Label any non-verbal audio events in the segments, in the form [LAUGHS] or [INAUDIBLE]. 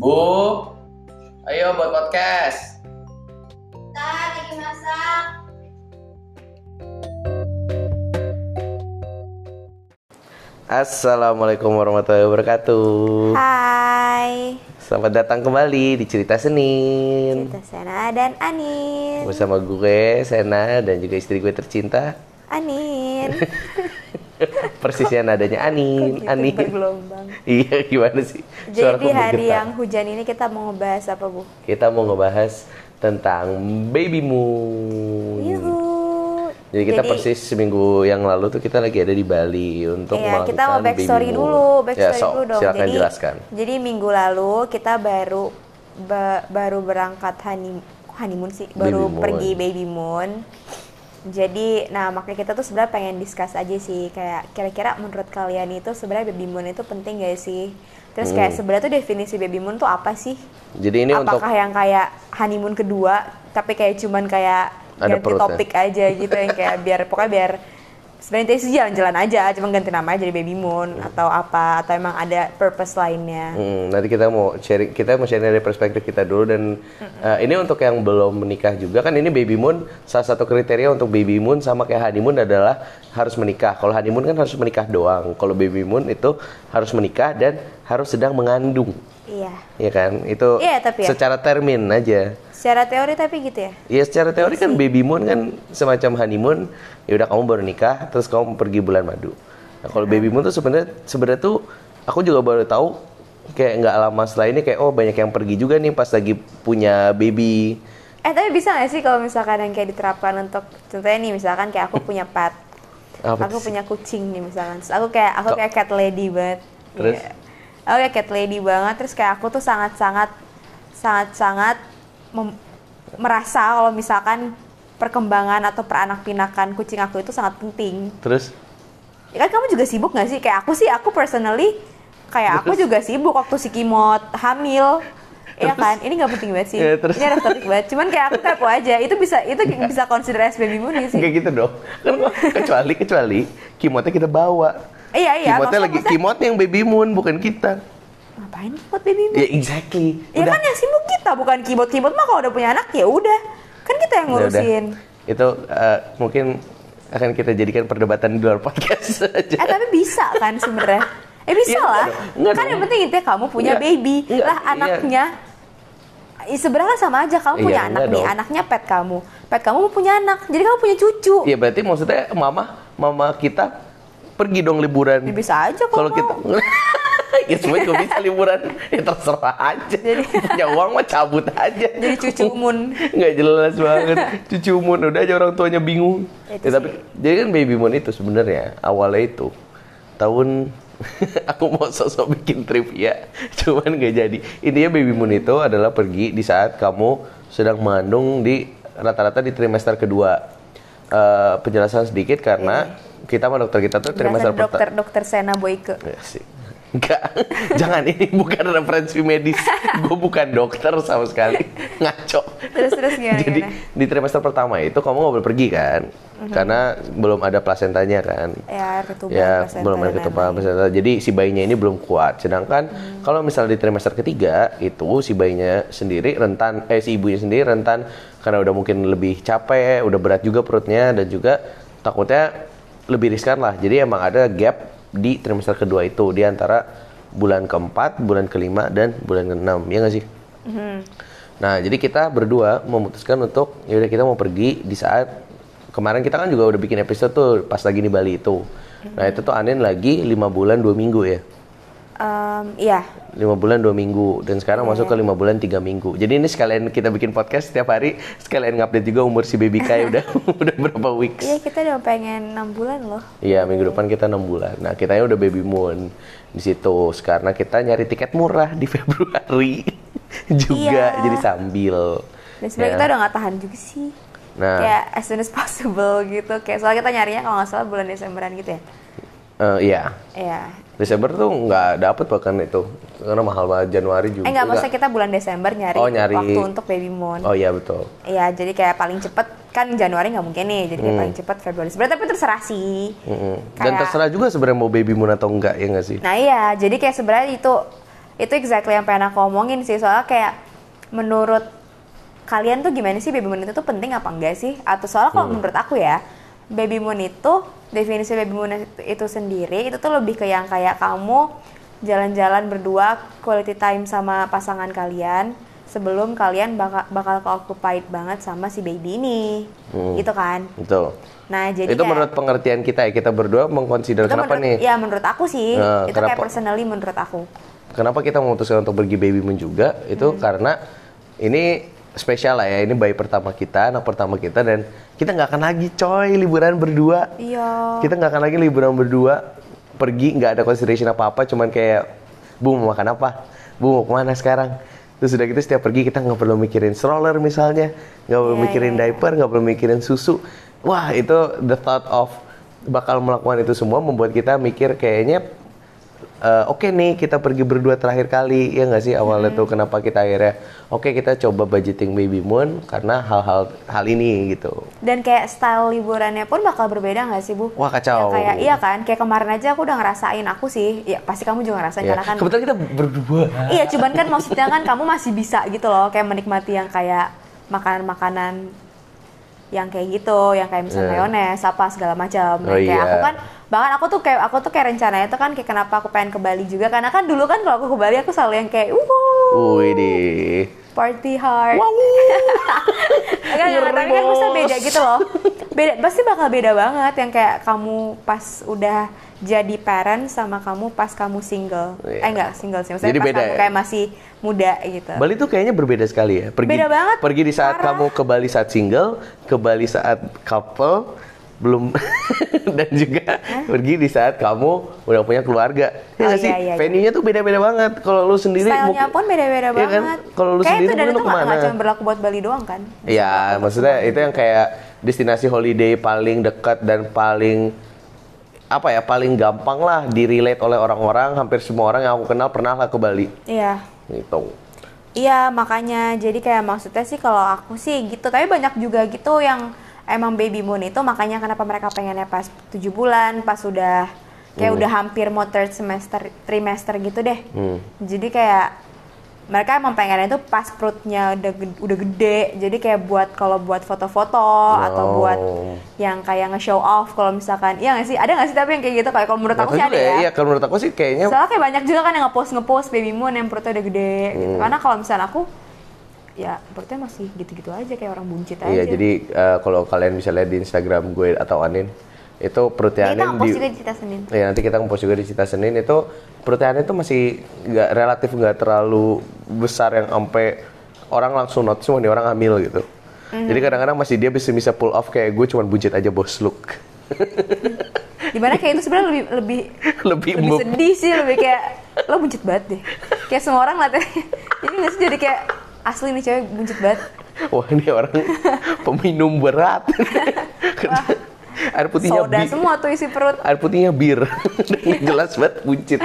Bu, ayo buat podcast. Kita lagi masak. Assalamualaikum warahmatullahi wabarakatuh. Hai. Selamat datang kembali di Cerita Senin. Kita Sena dan Anin. Bersama gue, Sena, dan juga istri gue tercinta. Anin. [LAUGHS] Persisnya nadanya Anin, Gitu, Anin. bergelombang. [LAUGHS] Iya, gimana sih? Suaraku Jadi hari yang hujan ini kita mau ngebahas apa bu? Kita mau ngebahas tentang baby moon. Yuhu. Jadi kita persis seminggu yang lalu tuh kita lagi ada di Bali untuk Iya, kita mau backstory baby dulu, moon. backstory ya, sok, dulu dong. Silakan jadi, jelaskan. Jadi minggu lalu kita baru ba- baru berangkat honey- honeymoon sih, baru Baby moon. pergi baby moon. Jadi, nah makanya kita tuh sebenarnya pengen discuss aja sih, kayak kira-kira menurut kalian itu sebenarnya baby moon itu penting gak sih? Terus kayak sebenarnya tuh definisi baby moon tuh apa sih? Jadi Hmm. ini untuk Apakah yang kayak honeymoon kedua, tapi kayak cuman kayak Ada ganti topik aja gitu yang kayak biar pokoknya biar sebenarnya itu jalan-jalan aja, cuma ganti namanya jadi baby moon atau apa atau emang ada purpose lainnya. Hmm, nanti kita mau sharing, kita mau sharing dari perspektif kita dulu dan uh, ini untuk yang belum menikah juga kan ini baby moon salah satu kriteria untuk baby moon sama kayak honeymoon adalah harus menikah. Kalau honeymoon kan harus menikah doang. Kalau baby moon itu harus menikah dan harus sedang mengandung. Iya. Ya kan? Itu Iya, tapi ya. secara termin aja. Secara teori tapi gitu ya. Ya secara teori kan baby moon kan semacam honeymoon. Ya udah kamu baru nikah, terus kamu pergi bulan madu. Nah kalau baby moon tuh sebenarnya sebenarnya tuh aku juga baru tahu kayak nggak lama setelah ini kayak oh banyak yang pergi juga nih pas lagi punya baby. Eh tapi bisa gak sih kalau misalkan yang kayak diterapkan untuk contohnya nih misalkan kayak aku punya pet, Apa aku sih? punya kucing nih misalkan, Terus aku kayak aku kayak cat lady banget. Terus? Iya. Aku kayak cat lady banget, terus kayak aku tuh sangat-sangat sangat-sangat mem- merasa kalau misalkan perkembangan atau peranak-pinakan kucing aku itu sangat penting. Terus Ya kan kamu juga sibuk gak sih? Kayak aku sih, aku personally kayak aku juga sibuk waktu si Kimot hamil. Iya kan? Ini gak penting banget sih. Ya, terus? Ini ada topik banget. Cuman kayak aku kepo aja. Itu bisa itu bisa consider as baby moon gak sih? kayak gitu dong. Kan kecuali kecuali kimotnya kita bawa. Iya iya. kimotnya maksudnya- lagi maksudnya- kimotnya yang baby moon bukan kita. Ngapain Kimot baby moon? Ya exactly. Ya kan yang sibuk kita bukan Kimot. Kimot mah kalau udah punya anak ya udah. Kan kita yang Ya udah. ngurusin. Itu eh, mungkin akan kita jadikan perdebatan di luar podcast [LAUGHS] aja. Eh tapi bisa kan sebenarnya? Eh bisa Iya, lah. enggak. Enggak kan yang penting intinya kamu punya Enggak. baby. Enggak, Lah iya. anaknya Eh, sebenarnya sama aja kamu Iya, punya anak nih, dong. anaknya pet kamu. Pet kamu punya anak. Jadi kamu punya cucu. Iya berarti maksudnya mama mama kita pergi dong liburan. Ya bisa aja kalau Kalau kita [LAUGHS] ya semua juga bisa liburan. Ya terserah aja. Punya uang mah cabut aja. Jadi cucu moon. Nggak jelas banget. Cucu moon udah aja orang tuanya bingung. Itu Ya, tapi jadi kan baby moon itu sebenarnya awalnya itu tahun [LAUGHS] aku mau sosok bikin trivia, cuman nggak jadi. Intinya baby moon itu adalah pergi di saat kamu sedang mengandung di rata-rata di trimester kedua. Eh, penjelasan sedikit karena kita sama dokter kita tuh trimester Penjelasan dokter pertama. dokter Sena Boyke. Ya sih. Enggak, [LAUGHS] jangan ini bukan referensi medis. [LAUGHS] Gue bukan dokter sama sekali. Ngaco. Terus terus gimana? Jadi gimana? di trimester pertama itu kamu nggak boleh pergi kan? Karena belum ada plasentanya kan. Ya ketuban ya placenta belum ada lain-lain. placenta. Jadi si bayinya ini belum kuat. Sedangkan kalau misalnya di trimester ketiga itu si bayinya sendiri rentan, eh si ibunya sendiri rentan karena udah mungkin lebih capek, udah berat juga perutnya dan juga takutnya lebih riskan lah. Jadi emang ada gap di trimester kedua itu di antara bulan keempat, bulan kelima dan bulan keenam, ya nggak sih? Nah, jadi kita berdua memutuskan untuk ya udah kita mau pergi di saat kemarin kita kan juga udah bikin episode tuh pas lagi di Bali itu. Nah, itu tuh Anin lagi lima bulan dua minggu ya. Em, iya. lima bulan dua minggu dan sekarang masuk ke lima bulan tiga minggu. Jadi ini sekalian kita bikin podcast setiap hari sekalian ngupdate juga umur si baby Kai [LAUGHS] udah udah berapa weeks. Iya kita udah pengen 6 bulan loh. Iya minggu depan kita enam bulan. Nah kitanya udah baby moon di situ. Karena kita nyari tiket murah di [LAUGHS] Februari juga Iya. jadi sambil. Dan sebenarnya Ya. kita udah nggak tahan juga sih. Nah. Kayak as soon as possible gitu. Kayak soalnya kita nyarinya kalau nggak salah bulan Desemberan gitu ya. Eh, iya Iya. Desember tuh nggak dapet bahkan itu karena mahal banget Januari juga. Eh nggak maksudnya kita bulan Desember nyari, Oh, nyari. waktu untuk baby moon. Oh iya betul. Iya, jadi kayak paling cepet kan Januari nggak mungkin nih, jadi kayak paling cepet Februari. Sebenarnya tapi terserah sih. Dan Kayak- terserah juga sebenarnya mau baby moon atau enggak ya nggak sih? Nah iya, jadi kayak sebenarnya itu itu exactly yang pengen aku omongin sih soalnya kayak menurut kalian tuh gimana sih baby moon itu tuh penting apa enggak sih atau soalnya kalau menurut aku ya baby moon itu definisi baby moon itu, itu sendiri itu tuh lebih ke yang kayak kamu jalan-jalan berdua quality time sama pasangan kalian sebelum kalian bakal bakal occupied banget sama si baby ini Hmm. gitu kan Betul. nah jadi itu kayak- menurut pengertian kita ya, kita berdua mengconsider itu kenapa menurut, nih? ya menurut aku sih Nah, itu kayak kenapa? personally menurut aku Kenapa kita memutuskan untuk pergi baby moon juga? Itu Hmm. karena ini spesial lah ya. Ini bayi pertama kita, anak pertama kita dan kita nggak akan lagi coy liburan berdua. iya Kita nggak akan lagi liburan berdua pergi nggak ada consideration apa apa, cuman kayak bu mau makan apa, bu mau ke mana sekarang. Terus udah gitu setiap pergi kita nggak perlu mikirin stroller misalnya, nggak perlu Iya, mikirin iya, iya. diaper, nggak perlu mikirin susu. Wah itu the thought of bakal melakukan itu semua membuat kita mikir kayaknya eh, oke nih kita pergi berdua terakhir kali ya nggak sih awalnya tuh kenapa kita akhirnya oke kita coba budgeting baby moon karena hal-hal hal ini gitu. dan kayak style liburannya pun bakal berbeda nggak sih bu Wah, kacau. Yang kayak iya kan kayak kemarin aja aku udah ngerasain aku sih ya pasti kamu juga ngerasain Ya. karena kan Kebetulan kita berdua. iya cuman kan maksudnya kan kamu masih bisa gitu loh kayak menikmati yang kayak makanan-makanan yang kayak gitu, yang kayak misalnya Iya. mayones, apa segala macam. Oh, kayak iya. aku kan bahkan aku tuh kayak aku tuh kayak rencananya tuh kan kayak kenapa aku pengen ke Bali juga karena kan dulu kan kalau aku ke Bali aku selalu yang kayak uh di. party hard. Wow. [LAUGHS] Enggak, enggak, tapi kan bisa beda gitu loh. Beda, pasti bakal beda banget yang kayak kamu pas udah jadi parent sama kamu pas kamu single. Iya. Eh enggak, single sih. Maksudnya Jadi pas beda kamu ya? kayak masih muda gitu. Bali tuh kayaknya berbeda sekali ya. Pergi, Beda banget, Pergi di saat parah. kamu ke Bali saat single, ke Bali saat couple, belum [LAUGHS] dan juga pergi di saat kamu udah punya keluarga. Ya Oh, nggak sih? iya, iya, iya. Venue-nya tuh beda-beda banget. Kalau lu sendiri Stylenya pun beda-beda Iya kan? banget. Kalau lu Kayak sendiri itu itu ke mana? cuma berlaku buat Bali doang kan? Ya, maksudnya itu yang kayak destinasi holiday paling dekat dan paling apa ya paling gampang lah di relate oleh orang-orang. Hampir semua orang yang aku kenal pernah lah ke Bali. Iya. gitu. Iya makanya. Jadi kayak maksudnya sih kalau aku sih gitu. Tapi banyak juga gitu yang emang baby moon itu. Makanya kenapa mereka pengennya pas 7 bulan pas udah kayak udah hampir mau third semester trimester gitu deh. Hmm. jadi kayak mereka emang pengennya itu pas perutnya udah gede, udah gede jadi kayak buat kalau buat foto-foto atau Oh. buat yang kayak nge-show off kalau misalkan iya nggak sih ada nggak sih tapi yang kayak gitu kayak kalau menurut aku sih ada juga ya Iya, kalau menurut aku sih kayaknya Soalnya kayak banyak juga kan yang ngepost ngepost baby moon yang perutnya udah gede gitu. Hmm. Karena kalau misalnya aku ya perutnya masih gitu-gitu aja kayak orang buncit aja. Iya, jadi eh, kalau kalian bisa lihat di Instagram gue atau Anin, itu perutnya Jadi kita Anin ngepost di, juga di Cita Senin. ya nanti kita ngepost juga di Cita Senin itu perutnya Anin itu masih nggak relatif nggak terlalu besar yang sampai orang langsung notice wah ini orang hamil gitu. Mhm. Jadi kadang-kadang masih dia bisa bisa pull off kayak gue cuman buncit aja bos look. [LAUGHS] Di mana kayak itu sebenarnya lebih lebih [LAUGHS] Lebih lebih sedih sih, lebih kayak lo buncit banget deh. Kayak semua orang ngeliatnya. [LAUGHS] Jadi nggak sih jadi kayak asli nih cewek buncit banget. Wah ini orang peminum berat. Air putihnya Soda semua tuh isi perut. Air putihnya bir. [LAUGHS] Jelas banget buncit.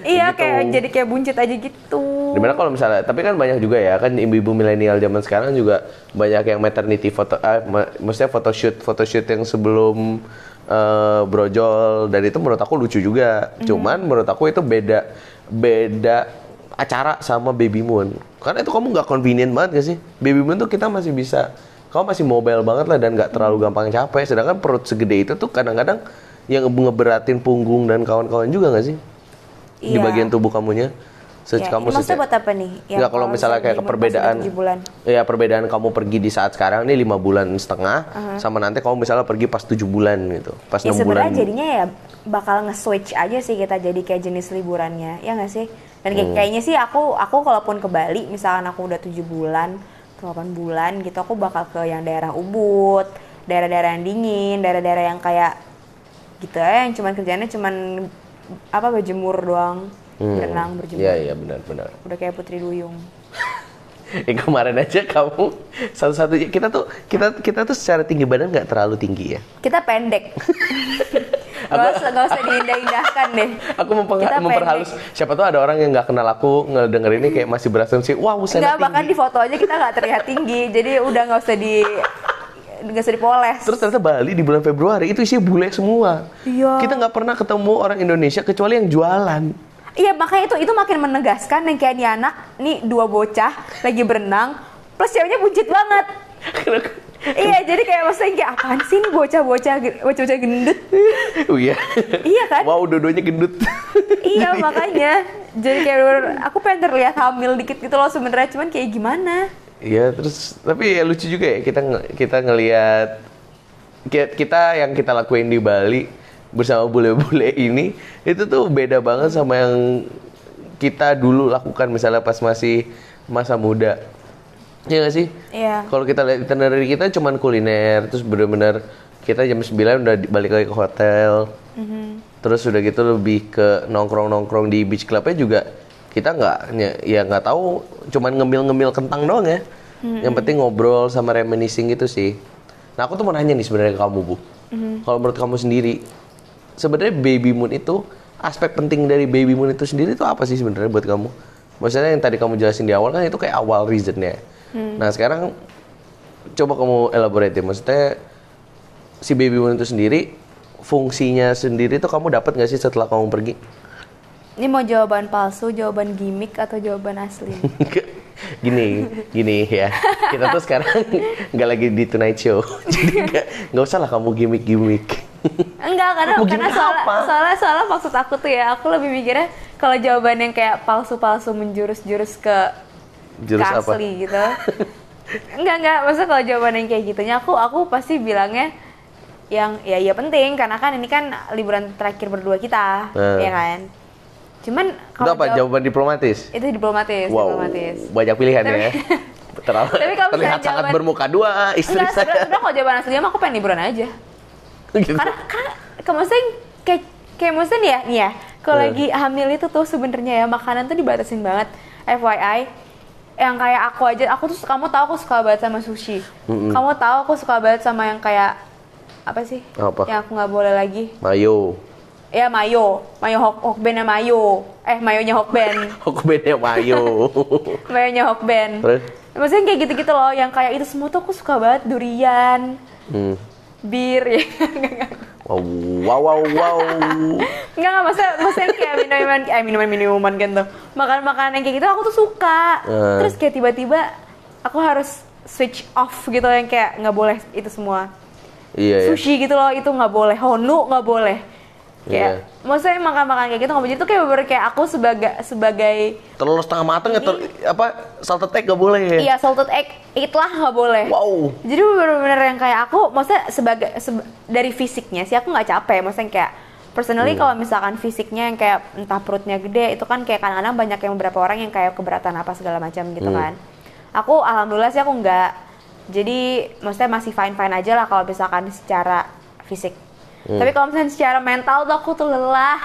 Iya Gitu. kayak jadi kayak buncit aja gitu. Di mana kalau misalnya, tapi kan banyak juga ya, kan ibu-ibu milenial zaman sekarang juga banyak yang maternity foto, ma- maksudnya photoshoot, photoshoot yang sebelum eh, brojol dan itu menurut aku lucu juga. Cuman menurut aku itu beda, beda acara sama baby moon. Karena itu kamu nggak convenient banget gak sih? Baby moon tuh kita masih bisa, kamu masih mobile banget lah dan nggak terlalu gampang capek. Sedangkan perut segede itu tuh kadang-kadang yang ngeberatin punggung dan kawan-kawan juga nggak sih? Di Iya. bagian tubuh kamunya. Se- Iya, kamu ini maksudnya buat apa nih? Ya, Enggak kalau misalnya kayak perbedaan bulan. ya perbedaan kamu pergi di saat sekarang nih lima bulan setengah sama nanti kamu misalnya pergi pas tujuh bulan gitu pas Ya enam bulan sebenarnya jadinya ya bakal nge-switch aja sih kita jadi kayak jenis liburannya, ya nggak sih? Dan Hmm. kayak- kayaknya sih aku aku kalaupun ke Bali, misalkan aku udah tujuh bulan, 8 bulan gitu, aku bakal ke yang daerah Ubud, daerah-daerah yang dingin, daerah-daerah yang kayak gitu ya, yang cuman kerjanya cuman apa berjemur doang, berenang berjemur. Iya iya benar benar. Udah kayak Putri Duyung. [LAUGHS] Eh, kemarin aja kamu satu-satunya kita tuh kita kita tuh secara tinggi badan nggak terlalu tinggi ya. Kita pendek. [LAUGHS] gak usah, gak usah diindah-indahkan deh. Aku memperhalus siapa tuh ada orang yang nggak kenal aku ngedenger ini kayak masih berasumsi wah Enggak, Usana bahkan tinggi. di foto aja kita nggak terlihat tinggi. Jadi udah nggak usah di nggak usah dipoles. Terus ternyata Bali di bulan Februari itu isinya bule semua. Iya. Kita nggak pernah ketemu orang Indonesia kecuali yang jualan. Iya makanya itu itu makin menegaskan yang kayak nih anak nih dua bocah lagi berenang plus ceweknya buncit banget. [LAUGHS] iya jadi kayak maksudnya kayak apaan sih nih bocah-bocah bocah-bocah gendut. oh iya. Iya kan? Wow, dua-duanya gendut. iya [LAUGHS] makanya jadi kayak aku pengen terlihat hamil dikit gitu loh sebenarnya cuman kayak gimana? Iya, terus tapi ya lucu juga ya kita kita ngelihat ki- kita yang kita lakuin di Bali bersama bule-bule [LAUGHS] ini itu tuh beda banget sama yang kita dulu lakukan misalnya pas masih masa muda. Iya gak sih? Iya. Kalau kita lihat itinerary kita cuman kuliner, terus bener-bener kita jam 9 udah balik lagi ke hotel. Terus udah gitu lebih ke nongkrong-nongkrong di beach clubnya juga kita nggak ny- ya nggak tahu cuman ngemil-ngemil kentang doang ya. Yang penting ngobrol sama reminiscing gitu sih. Nah aku tuh mau nanya nih sebenarnya ke kamu bu. Kalau menurut kamu sendiri, sebenarnya baby moon itu aspek penting dari baby moon itu sendiri itu apa sih sebenarnya buat kamu? Maksudnya yang tadi kamu jelasin di awal kan itu kayak awal reasonnya. Nah sekarang coba kamu elaborate ya. Maksudnya si baby moon itu sendiri fungsinya sendiri tuh kamu dapat nggak sih setelah kamu pergi? Ini mau jawaban palsu, jawaban gimmick atau jawaban asli? gini, gini ya. Kita tuh sekarang nggak lagi di Tonight Show, jadi nggak usah lah kamu gimmick-gimmick. Enggak, karena karena soalnya, apa? soalnya soalnya maksud aku tuh ya, aku lebih mikirnya kalau jawaban yang kayak palsu-palsu menjurus-jurus ke Jurus apa? gitu. enggak enggak, maksudnya kalau jawaban yang kayak gitunya aku aku pasti bilangnya yang ya ya penting karena kan ini kan liburan terakhir berdua kita, Eh. ya kan. Cuman kalau apa? jawab- Jawaban diplomatis. itu diplomatis, Wow, diplomatis. banyak pilihan ya. [LAUGHS] Terlalu, [LAUGHS] Tapi kalau terlihat sangat jawaban- bermuka dua istri Enggak, saya. sebenarnya sebenarnya kalau jawaban aslinya mah aku pengen liburan aja. Gitu. karena karena kayak maksudnya kayak kayak maksudnya ya nih ya kalau Eh. lagi hamil itu tuh sebenarnya ya makanan tuh dibatasin banget FYI yang kayak aku aja. Aku tuh kamu tahu aku suka banget sama sushi. Kamu tahu aku suka banget sama yang kayak apa sih? Apa? yang aku nggak boleh lagi. Mayo. ya mayo. Mayo hok hokbennya mayo. Eh mayonya hokben Aku [LAUGHS] bedanya mayo. [LAUGHS] mayonya hokben Terus? maksudnya kayak gitu-gitu loh. Yang kayak itu semua tuh aku suka banget. Durian. Hmm. bir [LAUGHS] ya Wow, wow, wow, wow. [LAUGHS] Enggak, enggak, maksudnya, maksudnya kayak minuman, eh minuman-minuman gitu Makan-makanan yang kayak gitu aku tuh suka Eh. Terus kayak tiba-tiba aku harus switch off gitu yang kayak nggak boleh itu semua Iya, ya. Sushi gitu loh, itu nggak boleh, honu nggak boleh Kayak, maksudnya makan-makan kayak gitu nggak boleh Itu kayak bener kayak aku sebagai sebagai Telur setengah mateng ya, tel- apa salted egg gak boleh ya? Iya, salted egg, itlah nggak boleh Wow. Jadi bener-bener yang kayak aku, maksudnya sebagai seba- dari fisiknya sih aku nggak capek, maksudnya kayak personally Hmm. kalau misalkan fisiknya yang kayak entah perutnya gede itu kan kayak kadang-kadang banyak yang beberapa orang yang kayak keberatan apa segala macam gitu Hmm. kan. Aku alhamdulillah sih aku nggak. Jadi maksudnya masih fine fine aja lah kalau misalkan secara fisik. Hmm. Tapi kalau misalnya secara mental tuh aku tuh lelah.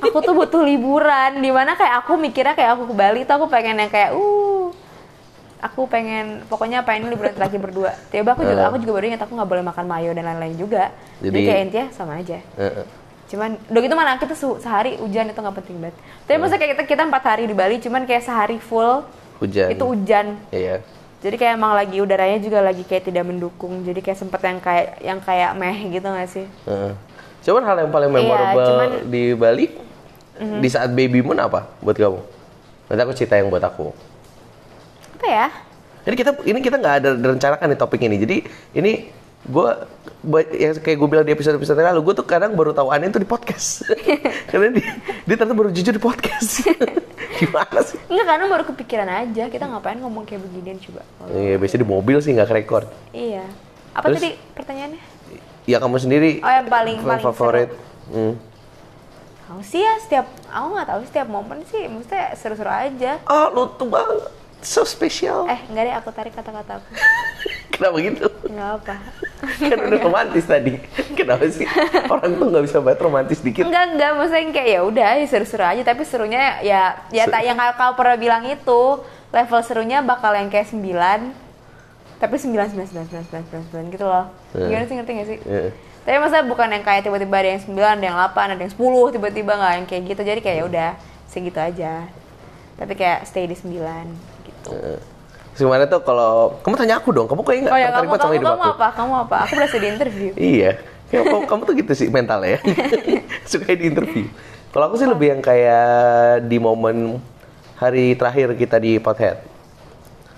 aku tuh butuh liburan di mana kayak aku mikirnya kayak aku ke Bali tuh aku pengen yang kayak uh aku pengen pokoknya pengen liburan terakhir berdua tiba aku juga Eh. aku juga baru ingat aku nggak boleh makan mayo dan lain-lain juga jadi, Jadi- kayak intinya sama aja Heeh. cuman udah gitu mana kita se- sehari hujan itu nggak penting banget tapi maksudnya kayak kita kita empat hari di Bali cuman kayak sehari full Hujan. itu hujan Iya. Jadi kayak emang lagi udaranya juga lagi kayak tidak mendukung jadi kayak sempet yang kayak yang kayak meh gitu gak sih Heeh. Cuman hal yang paling Iya, memorable cuman- Mhm. di Bali di saat baby moon apa buat kamu? Nanti aku cerita yang buat aku. apa ya Ini kita ini kita nggak ada rencanakan nih topik ini. Jadi ini gue yang kayak gue bilang di episode episode lalu, gue tuh kadang baru tahu Anin tuh di podcast. [LAUGHS] Karena dia, dia ternyata baru jujur di podcast. [LAUGHS] Gimana sih? Enggak karena baru kepikiran aja kita ngapain ngomong kayak beginian coba Iya, biasanya di mobil sih nggak record. iya apa Terus? tadi pertanyaannya Ya kamu sendiri. Oh, yang paling- paling favorit. Hmm. Aku sih ya setiap aku nggak tahu setiap momen sih maksudnya seru-seru aja. Oh, lu tuh banget. So special. Eh enggak deh aku tarik kata-kata aku. [LAUGHS] Kenapa gitu? Enggak apa. kan udah romantis tadi. Kenapa sih? Orang tuh nggak bisa banget romantis dikit. Enggak enggak maksudnya yang kayak ya udah ya seru-seru aja tapi serunya ya ya tak yang kau, pernah bilang itu level serunya bakal yang kayak 9 tapi 9 9 9 9 9 9 gitu loh. Eh. Gimana sih ngerti gak sih? Iya. Tapi maksudnya bukan yang kayak tiba-tiba ada yang 9, ada yang 8, ada yang 10, tiba-tiba nggak yang kayak gitu. Jadi kayak ya udah segitu aja. Tapi kayak stay di 9 gitu. Heeh. Gimana tuh kalau kamu tanya aku dong, kamu kok nggak Oh ya tertarik kamu sama kamu hidup kamu aku? apa? Kamu apa? Aku berhasil di interview. [LAUGHS] Iya. Kamu, kamu, kamu tuh gitu sih mentalnya ya. [LAUGHS] Suka di interview. Kalau aku sih lebih yang kayak di momen hari terakhir kita di Pothead.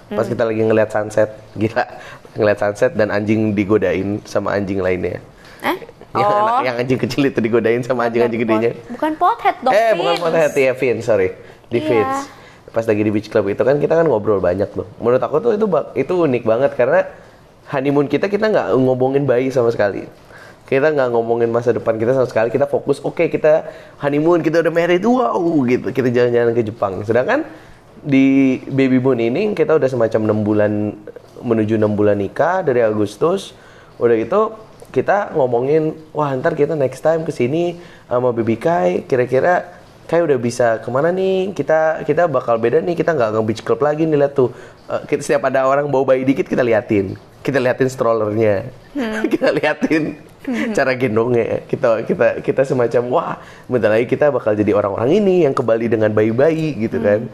Pas Hmm. kita lagi ngeliat sunset, gila. Ngeliat sunset dan anjing digodain sama anjing lainnya. Eh? Yang, Oh. anak- yang anjing kecil itu digodain sama anjing-anjing gedenya. Bukan pothead dong. eh, bukan Vince. Pothead, ya Vince, sorry. Di Iya. Pas lagi di beach club itu kan kita kan ngobrol banyak tuh. Menurut aku tuh itu itu unik banget karena honeymoon kita kita nggak ngomongin bayi sama sekali. Kita nggak ngomongin masa depan kita sama sekali. Kita fokus, oke kita honeymoon, kita udah married, wow gitu. Kita jalan-jalan ke Jepang. Sedangkan di baby moon ini kita udah semacam enam bulan menuju enam bulan nikah dari Agustus. Udah gitu kita ngomongin, wah ntar kita next time ke sini sama baby Kai, kira-kira kayak udah bisa ke mana nih? Kita kita bakal beda nih kita nggak nge beach club lagi nih lihat tuh. Eh, kita setiap ada orang bawa bayi dikit kita liatin. Kita liatin strollernya. [LAUGHS] Kita liatin cara gendongnya. Kita kita kita semacam wah bentar lagi kita bakal jadi orang-orang ini yang kembali dengan bayi-bayi gitu kan.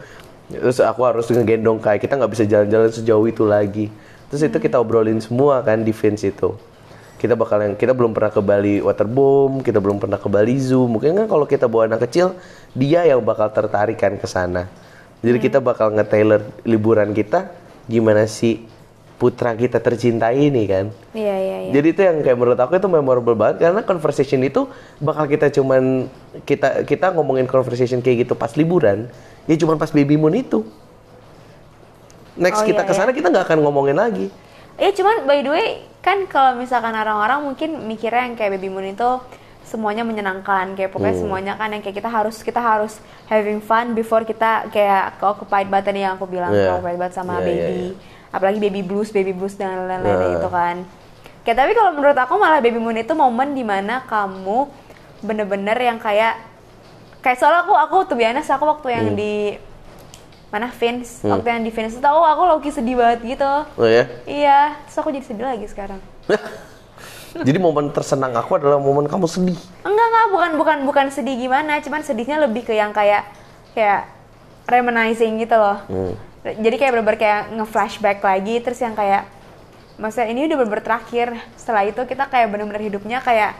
Terus aku harus ngegendong kayak kita nggak bisa jalan-jalan sejauh itu lagi. Terus itu kita obrolin semua kan di Vince itu kita bakal yang kita belum pernah ke Bali Waterboom, kita belum pernah ke Bali Zoo. Mungkin kan kalau kita bawa anak kecil, dia yang bakal tertarik kan ke sana. Jadi kita bakal nge-tailor liburan kita gimana sih putra kita tercinta ini kan. Iya, iya, iya. Jadi itu yang kayak menurut aku itu memorable banget karena conversation itu bakal kita cuman kita kita ngomongin conversation kayak gitu pas liburan, ya cuman pas baby moon itu. Next Oh, kita iya, ke sana kita nggak akan ngomongin lagi. Iya cuman by the way kan kalau misalkan orang-orang mungkin mikirnya yang kayak baby moon itu semuanya menyenangkan kayak pokoknya Hmm. semuanya kan yang kayak kita harus kita harus having fun before kita kayak ke occupied banget tadi yang aku bilang Iya. occupied banget sama iya, baby apalagi baby blues baby blues dan lain-lain itu kan kayak tapi kalau menurut aku malah baby moon itu momen di mana kamu bener-bener yang kayak kayak soalnya aku aku tuh biasa aku waktu yang Hmm. di mana Vince waktu yang di Vince itu aku aku loki sedih banget gitu Oh ya. Iya, terus aku jadi sedih lagi sekarang. [LAUGHS] Jadi momen tersenang aku adalah momen kamu sedih. Enggak enggak, bukan bukan bukan sedih gimana, cuman sedihnya lebih ke yang kayak kayak reminiscing gitu loh. Hmm. Jadi kayak bener-bener kayak nge-flashback lagi, terus yang kayak masa ini udah bener-bener terakhir. Setelah itu kita kayak bener-bener hidupnya kayak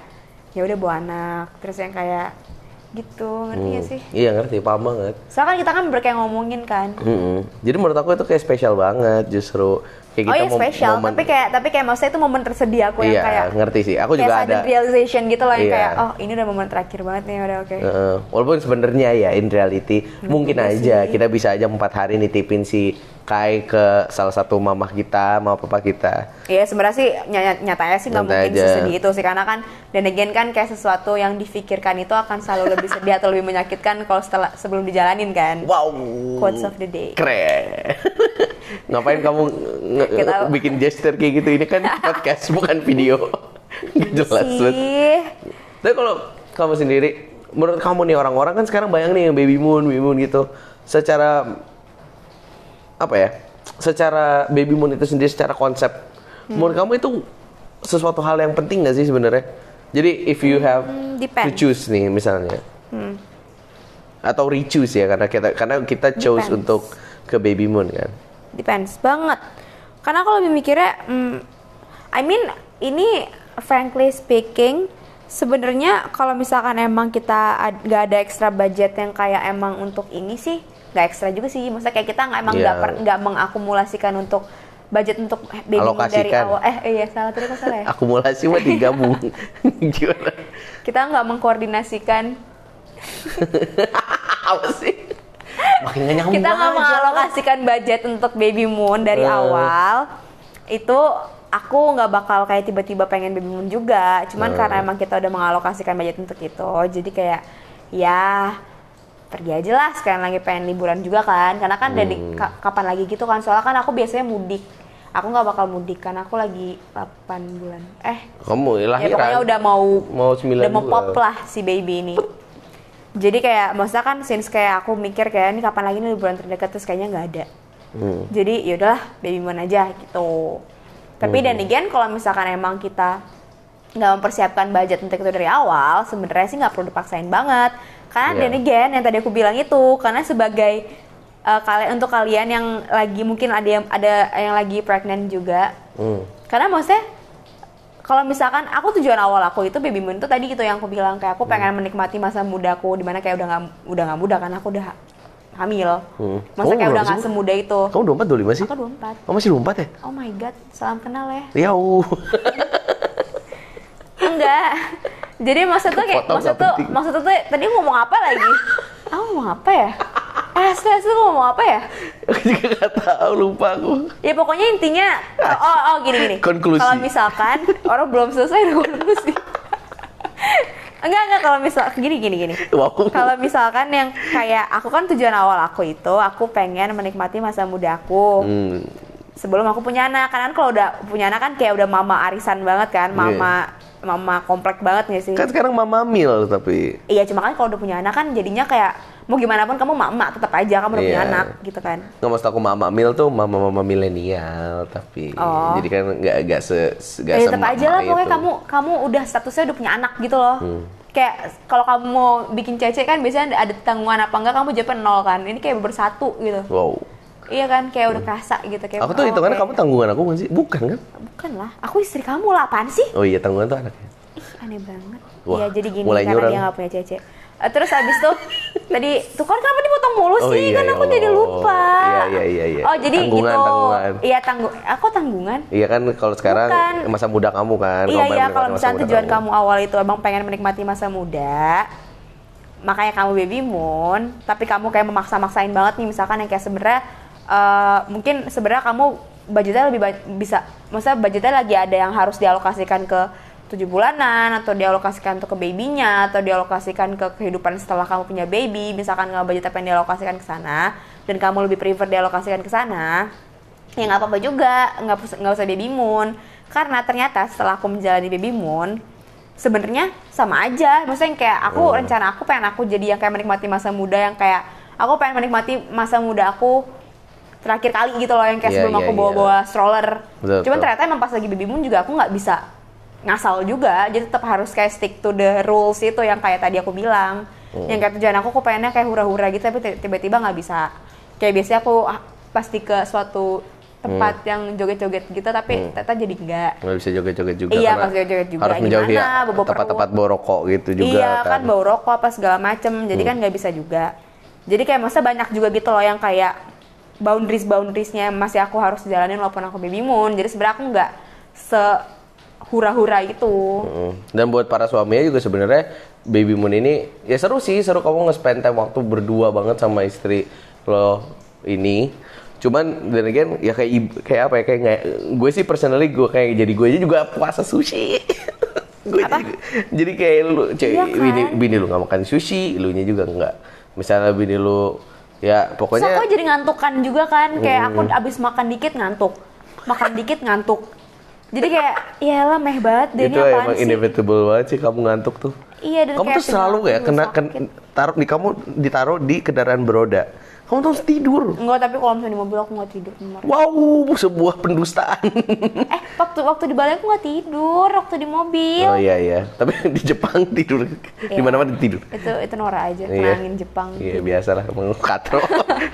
ya udah bawa anak, terus yang kayak gitu, ngerti gak sih? Iya ngerti, paham banget. Soalnya kan kita kan bener kayak ngomongin kan. Mm-mm. Jadi menurut aku itu kayak spesial banget justru. Kayak oh kita iya spesial, momen- tapi kayak tapi kayak maksudnya itu momen tersedih aku Iya, yang kayak ngerti sih. Aku juga ada. realization gitu loh yang Iya. kayak oh ini udah momen terakhir banget nih udah oke. Heeh. walaupun sebenarnya ya in reality mungkin aja kita bisa aja empat hari nitipin si Kai ke salah satu mamah kita, mama papa kita. Iya sebenarnya sih ny- nyatanya sih nggak mungkin aja. sesedih itu sih karena kan dan again kan kayak sesuatu yang difikirkan itu akan selalu lebih sedih atau lebih menyakitkan kalau setelah sebelum dijalanin kan. Wow. Quotes of the day. Keren. [LAUGHS] Ngapain kamu Kita- bikin gesture kayak gitu? Ini kan [LAUGHS] podcast bukan video. Gak jelas banget. Sih. Tapi kalau kamu sendiri, menurut kamu nih orang-orang kan sekarang banyak nih yang baby moon, baby moon gitu. Secara apa ya? Secara baby moon itu sendiri secara konsep, menurut kamu itu sesuatu hal yang penting gak sih sebenarnya? Jadi if you have to depends. choose nih misalnya, atau re-choose ya karena kita karena kita choose Depends. untuk ke baby moon kan. Depends banget. Karena aku lebih mikirnya, hmm, I mean ini frankly speaking, sebenarnya kalau misalkan emang kita ad- nggak ada extra budget yang kayak emang untuk ini sih, nggak ekstra juga sih. Maksudnya kayak kita nggak emang nggak Iya. per- nggak mengakumulasikan untuk budget untuk baby moon dari awal. Eh iya salah tadi kok salah ya. Akumulasi mah digabung. [LAUGHS] Gimana? Kita nggak mengkoordinasikan, [LAUGHS] Apa sih? Makin gak nyambung kita nggak mengalokasikan budget untuk baby moon dari Eh. awal. Itu aku nggak bakal kayak tiba-tiba pengen baby moon juga. Cuman Eh. karena emang kita udah mengalokasikan budget untuk itu, jadi kayak ya pergi aja lah sekalian lagi pengen liburan juga kan. Karena kan dari Hmm. ka- kapan lagi gitu kan. Soalnya kan aku biasanya mudik. Aku nggak bakal mudik karena aku lagi 8 bulan. Eh Kamu ya lahiran. pokoknya udah mau Mau 9 udah mau pop lah si baby ini. Jadi kayak maksudnya kan since kayak aku mikir kayak ini kapan lagi nih liburan terdekat? Terus kayaknya nggak ada. Hmm. jadi yaudahlah baby moon aja gitu. Tapi dan again kalau misalkan emang kita nggak mempersiapkan budget untuk itu dari awal sebenarnya sih nggak perlu dipaksain banget karena Iya. dan again yang tadi aku bilang itu karena sebagai uh, kalian untuk kalian yang lagi mungkin ada yang ada yang lagi pregnant juga Hmm. karena maksudnya kalau misalkan aku tujuan awal aku itu baby moon itu tadi gitu yang aku bilang kayak aku pengen menikmati masa mudaku di mana kayak udah nggak udah nggak muda kan aku udah hamil Hmm. masa Kamu kayak udah nggak semuda itu Kamu 24 25 sih? aku 24 Oh masih 24 ya? oh my god salam kenal ya Yau. enggak [LAUGHS] jadi maksud tuh kayak maksud tuh maksud tuh tadi ngomong apa lagi [LAUGHS] aku ngomong apa ya eh asli asli ngomong apa ya [LAUGHS] Aku juga gak tahu lupa aku. Ya pokoknya intinya oh oh gini gini. Konklusi. Kalau misalkan orang belum selesai dengan konklusi. [LAUGHS] enggak enggak kalau misal gini gini gini. Wow. Kalau misalkan yang kayak aku kan tujuan awal aku itu aku pengen menikmati masa muda aku Hmm. sebelum aku punya anak. Karena kan kalau udah punya anak kan kayak udah mama arisan banget kan, mama mama komplek banget gak sih? Kan sekarang mama mil tapi Iya cuma kan kalau udah punya anak kan jadinya kayak mau gimana pun kamu mama tetap aja kamu udah punya Iya. anak gitu kan. nggak maksud aku mama mil tuh mama mama milenial tapi Oh. jadi kan nggak nggak se nggak Ya tetap aja lah pokoknya itu. kamu kamu udah statusnya udah punya anak gitu loh. Hmm. Kayak kalau kamu mau bikin cece kan biasanya ada tanggungan apa enggak kamu JP nol kan. Ini kayak bersatu gitu. wow Iya kan kayak udah kerasa gitu kayak. aku tuh oh, hitungannya kayak- kamu tanggungan aku kan sih bukan kan Bukan lah, aku istri kamu lah apaan sih? oh iya tanggungan tuh anaknya Ih, aneh banget. Wah, Iya jadi gini karena nyurang. dia nggak punya cece. Eh, terus abis tuh [LAUGHS] tadi tuh kan kenapa dipotong mulu Oh, sih? iya, kan ya aku jadi Allah. lupa. Iya, iya, iya, iya. Oh jadi Tanggungan, gitu. tanggungan. Iya tanggung. Aku tanggungan. iya kan kalau sekarang Bukan. masa muda kamu kan Iya iya kalau misalnya tujuan kamu awal itu emang pengen menikmati masa muda, makanya kamu baby moon, tapi kamu kayak memaksa-maksain banget nih misalkan yang kayak sebenarnya eh, mungkin sebenarnya kamu budgetnya lebih ba- bisa, maksudnya budgetnya lagi ada yang harus dialokasikan ke tujuh bulanan atau dialokasikan untuk ke babynya atau dialokasikan ke kehidupan setelah kamu punya baby misalkan nggak budgetnya pengen dialokasikan ke sana dan kamu lebih prefer dialokasikan ke sana ya nggak apa-apa juga nggak nggak usah baby moon karena ternyata setelah aku menjalani baby moon sebenarnya sama aja maksudnya yang kayak aku Hmm. rencana aku pengen aku jadi yang kayak menikmati masa muda yang kayak aku pengen menikmati masa muda aku terakhir kali gitu loh yang kayak Iya, sebelum iya, aku iya. bawa-bawa stroller Betul, cuman betul. ternyata emang pas lagi baby moon juga aku nggak bisa ngasal juga jadi tetap harus kayak stick to the rules itu yang kayak tadi aku bilang Hmm. yang kayak tujuan aku aku pengennya kayak hura-hura gitu tapi tiba-tiba nggak bisa kayak biasanya aku ah, pasti ke suatu tempat Hmm. yang joget-joget gitu tapi ternyata jadi enggak nggak bisa joget-joget juga Iya, karena pas joget-joget juga. harus menjauhi ya, tempat-tempat bawa rokok gitu juga iya kan kan, Hmm. bau rokok apa segala macem jadi kan nggak bisa juga jadi kayak masa banyak juga gitu loh yang kayak boundaries boundariesnya masih aku harus jalanin walaupun aku baby moon jadi sebenarnya aku nggak se hura-hura itu Mm. Dan buat para suaminya juga sebenarnya baby moon ini ya seru sih, seru kamu nge-spend time waktu berdua banget sama istri lo ini. Cuman dan again ya kayak kayak apa ya kayak nggak gue sih personally gue kayak jadi gue aja juga puasa sushi. [LAUGHS] gue Apa? jadi, jadi kayak lu cewek Iya kan? bini, bini lu nggak makan sushi, lu nya juga nggak. Misalnya bini lu ya Terus pokoknya aku jadi ngantukan juga kan kayak aku abis makan dikit ngantuk makan dikit ngantuk jadi kayak ya lah meh banget deh itu ini emang sih inevitable banget sih kamu ngantuk tuh. iya dan kamu kayak tuh selalu ya kena sakit. ken- taruh di kamu ditaruh di kendaraan beroda. Kamu tuh harus tidur. enggak tapi kalau misalnya di mobil aku nggak tidur. Wow, sebuah pendustaan. eh waktu waktu di Bali aku nggak tidur waktu di mobil oh iya iya, tapi [LAUGHS] di Jepang tidur di Iya. mana-mana tidur. itu itu Nora aja Iya. kena angin Jepang Iya biasalah emang katro.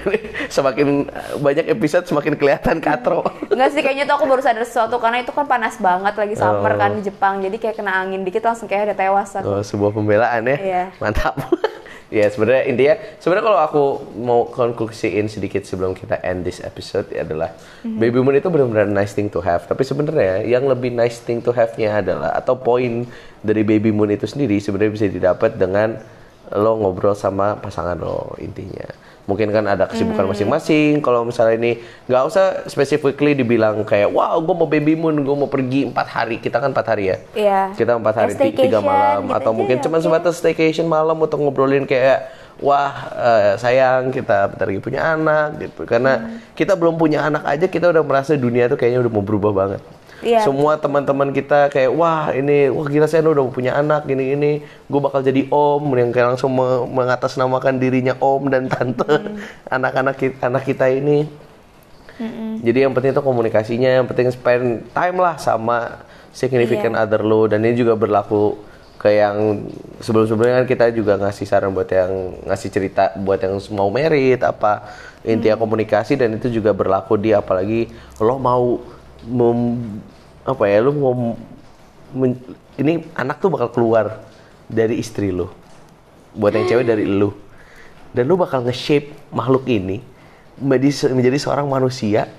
[LAUGHS] semakin banyak episode semakin kelihatan katro. Enggak sih kayaknya tuh aku baru sadar sesuatu karena itu kan panas banget lagi summer Oh. kan di Jepang jadi kayak kena angin dikit langsung kayak ada tewas aku Oh, sebuah pembelaan ya. Iya. Mantap. [LAUGHS] ya sebenarnya intinya sebenarnya kalau aku mau konklusiin sedikit sebelum kita end this episode ya adalah Mhm. baby moon itu benar-benar nice thing to have. Tapi sebenarnya yang lebih nice thing to have-nya adalah atau poin dari baby moon itu sendiri sebenarnya bisa didapat dengan lo ngobrol sama pasangan lo intinya. Mungkin kan ada Hmm. kesibukan masing-masing. Kalau misalnya ini nggak usah specifically dibilang kayak, wow, gue mau baby moon, gue mau pergi empat hari. Kita kan empat hari ya. Iya. Kita empat hari tiga malam gitu atau mungkin ya, cuma oke. sebatas staycation malam untuk ngobrolin kayak wah eh, sayang kita bentar lagi punya anak gitu karena Hmm. kita belum punya anak aja kita udah merasa dunia tuh kayaknya udah mau berubah banget Iya. semua teman-teman kita kayak wah ini wah gila saya udah mau punya anak gini gini gue bakal jadi om yang kayak langsung me- mengatasnamakan dirinya om dan tante Hmm. [LAUGHS] anak-anak kita anak kita ini jadi yang penting itu komunikasinya, yang penting spend time lah sama significant Iya. other lo dan ini juga berlaku ke yang sebelum-sebelumnya kan kita juga ngasih saran buat yang ngasih cerita buat yang mau merit apa intinya Hmm. komunikasi dan itu juga berlaku di apalagi lo mau mem, apa ya lo mau men- ini anak tuh bakal keluar dari istri lo. Buat yang cewek dari lu. Dan lu bakal nge-shape makhluk ini menjadi, menjadi seorang manusia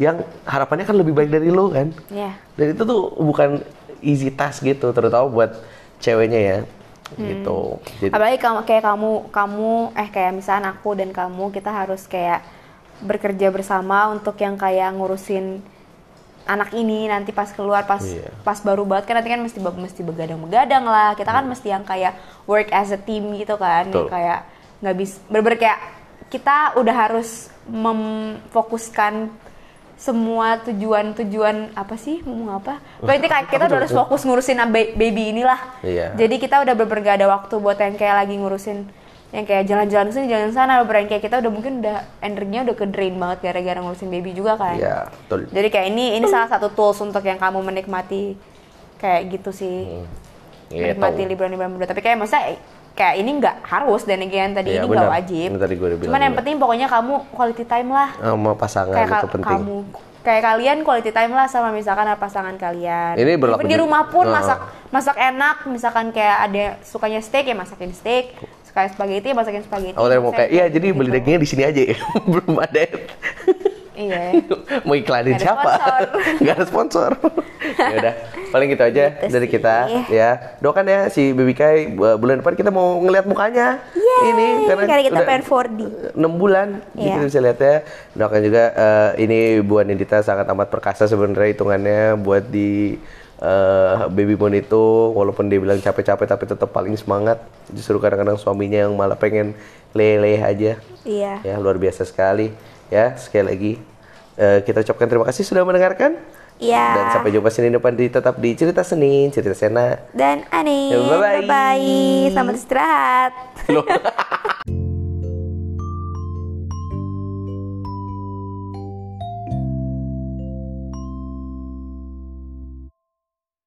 yang harapannya kan lebih baik dari lu kan. Iya. Dan itu tuh bukan easy task gitu, terutama buat ceweknya ya. Gitu. Jadi Apalagi kamu kayak kamu kamu eh kayak misalnya aku dan kamu kita harus kayak bekerja bersama untuk yang kayak ngurusin anak ini nanti pas keluar pas Iya. pas baru banget kan nanti kan mesti mesti begadang-begadang lah kita kan mesti yang kayak work as a team gitu kan Betul. kayak nggak bisa berber kayak kita udah harus memfokuskan semua tujuan-tujuan apa sih ngomong apa? Berarti kayak kita udah harus fokus ngurusin ba- baby inilah. Iya. Jadi kita udah gak ada waktu buat yang kayak lagi ngurusin yang kayak jalan-jalan sini jalan sana beneran kayak kita udah mungkin udah energinya udah ke drain banget gara-gara ngurusin baby juga kan. Iya, betul. Jadi kayak ini ini salah satu tools untuk yang kamu menikmati kayak gitu sih. Gitu. Menikmati liburan-liburan berdua. Tapi kayak maksudnya kayak ini nggak harus dan again tadi Iya, ini nggak wajib. Ini tadi gue udah Cuman yang juga. penting pokoknya kamu quality time lah sama pasangan kayak itu ka- penting. kamu kayak kalian quality time lah sama misalkan sama pasangan kalian. Ini berlaku Even di rumah pun Nah. masak masak enak, misalkan kayak ada sukanya steak ya masakin steak, suka spaghetti ya masakin spaghetti. Tadi mau kayak, iya jadi beli Gitu. dagingnya di sini aja ya. [LAUGHS] Belum ada. Iya. [LAUGHS] mau iklanin siapa? [LAUGHS] Gak ada sponsor. ya udah, paling gitu aja Gitu dari sih. kita ya. Doakan ya si Baby Kai bu- bulan depan kita mau ngeliat mukanya. Yeay, ini karena, karena kita pengen 4D. 6 bulan Iya. gitu bisa lihat ya. Doakan juga eh, ini Bu Anindita sangat amat perkasa sebenarnya hitungannya buat di eh, Baby Moon itu walaupun dia bilang capek-capek tapi tetap paling semangat. Justru kadang-kadang suaminya yang malah pengen leleh aja. Iya. Ya, luar biasa sekali. Ya, sekali lagi eh, kita ucapkan terima kasih sudah mendengarkan. Iya. Dan sampai jumpa Senin depan di tetap di Cerita Senin, Cerita Sena. Dan aneh. Ya, bye-bye. Bye bye. Selamat istirahat. Loh. [LAUGHS]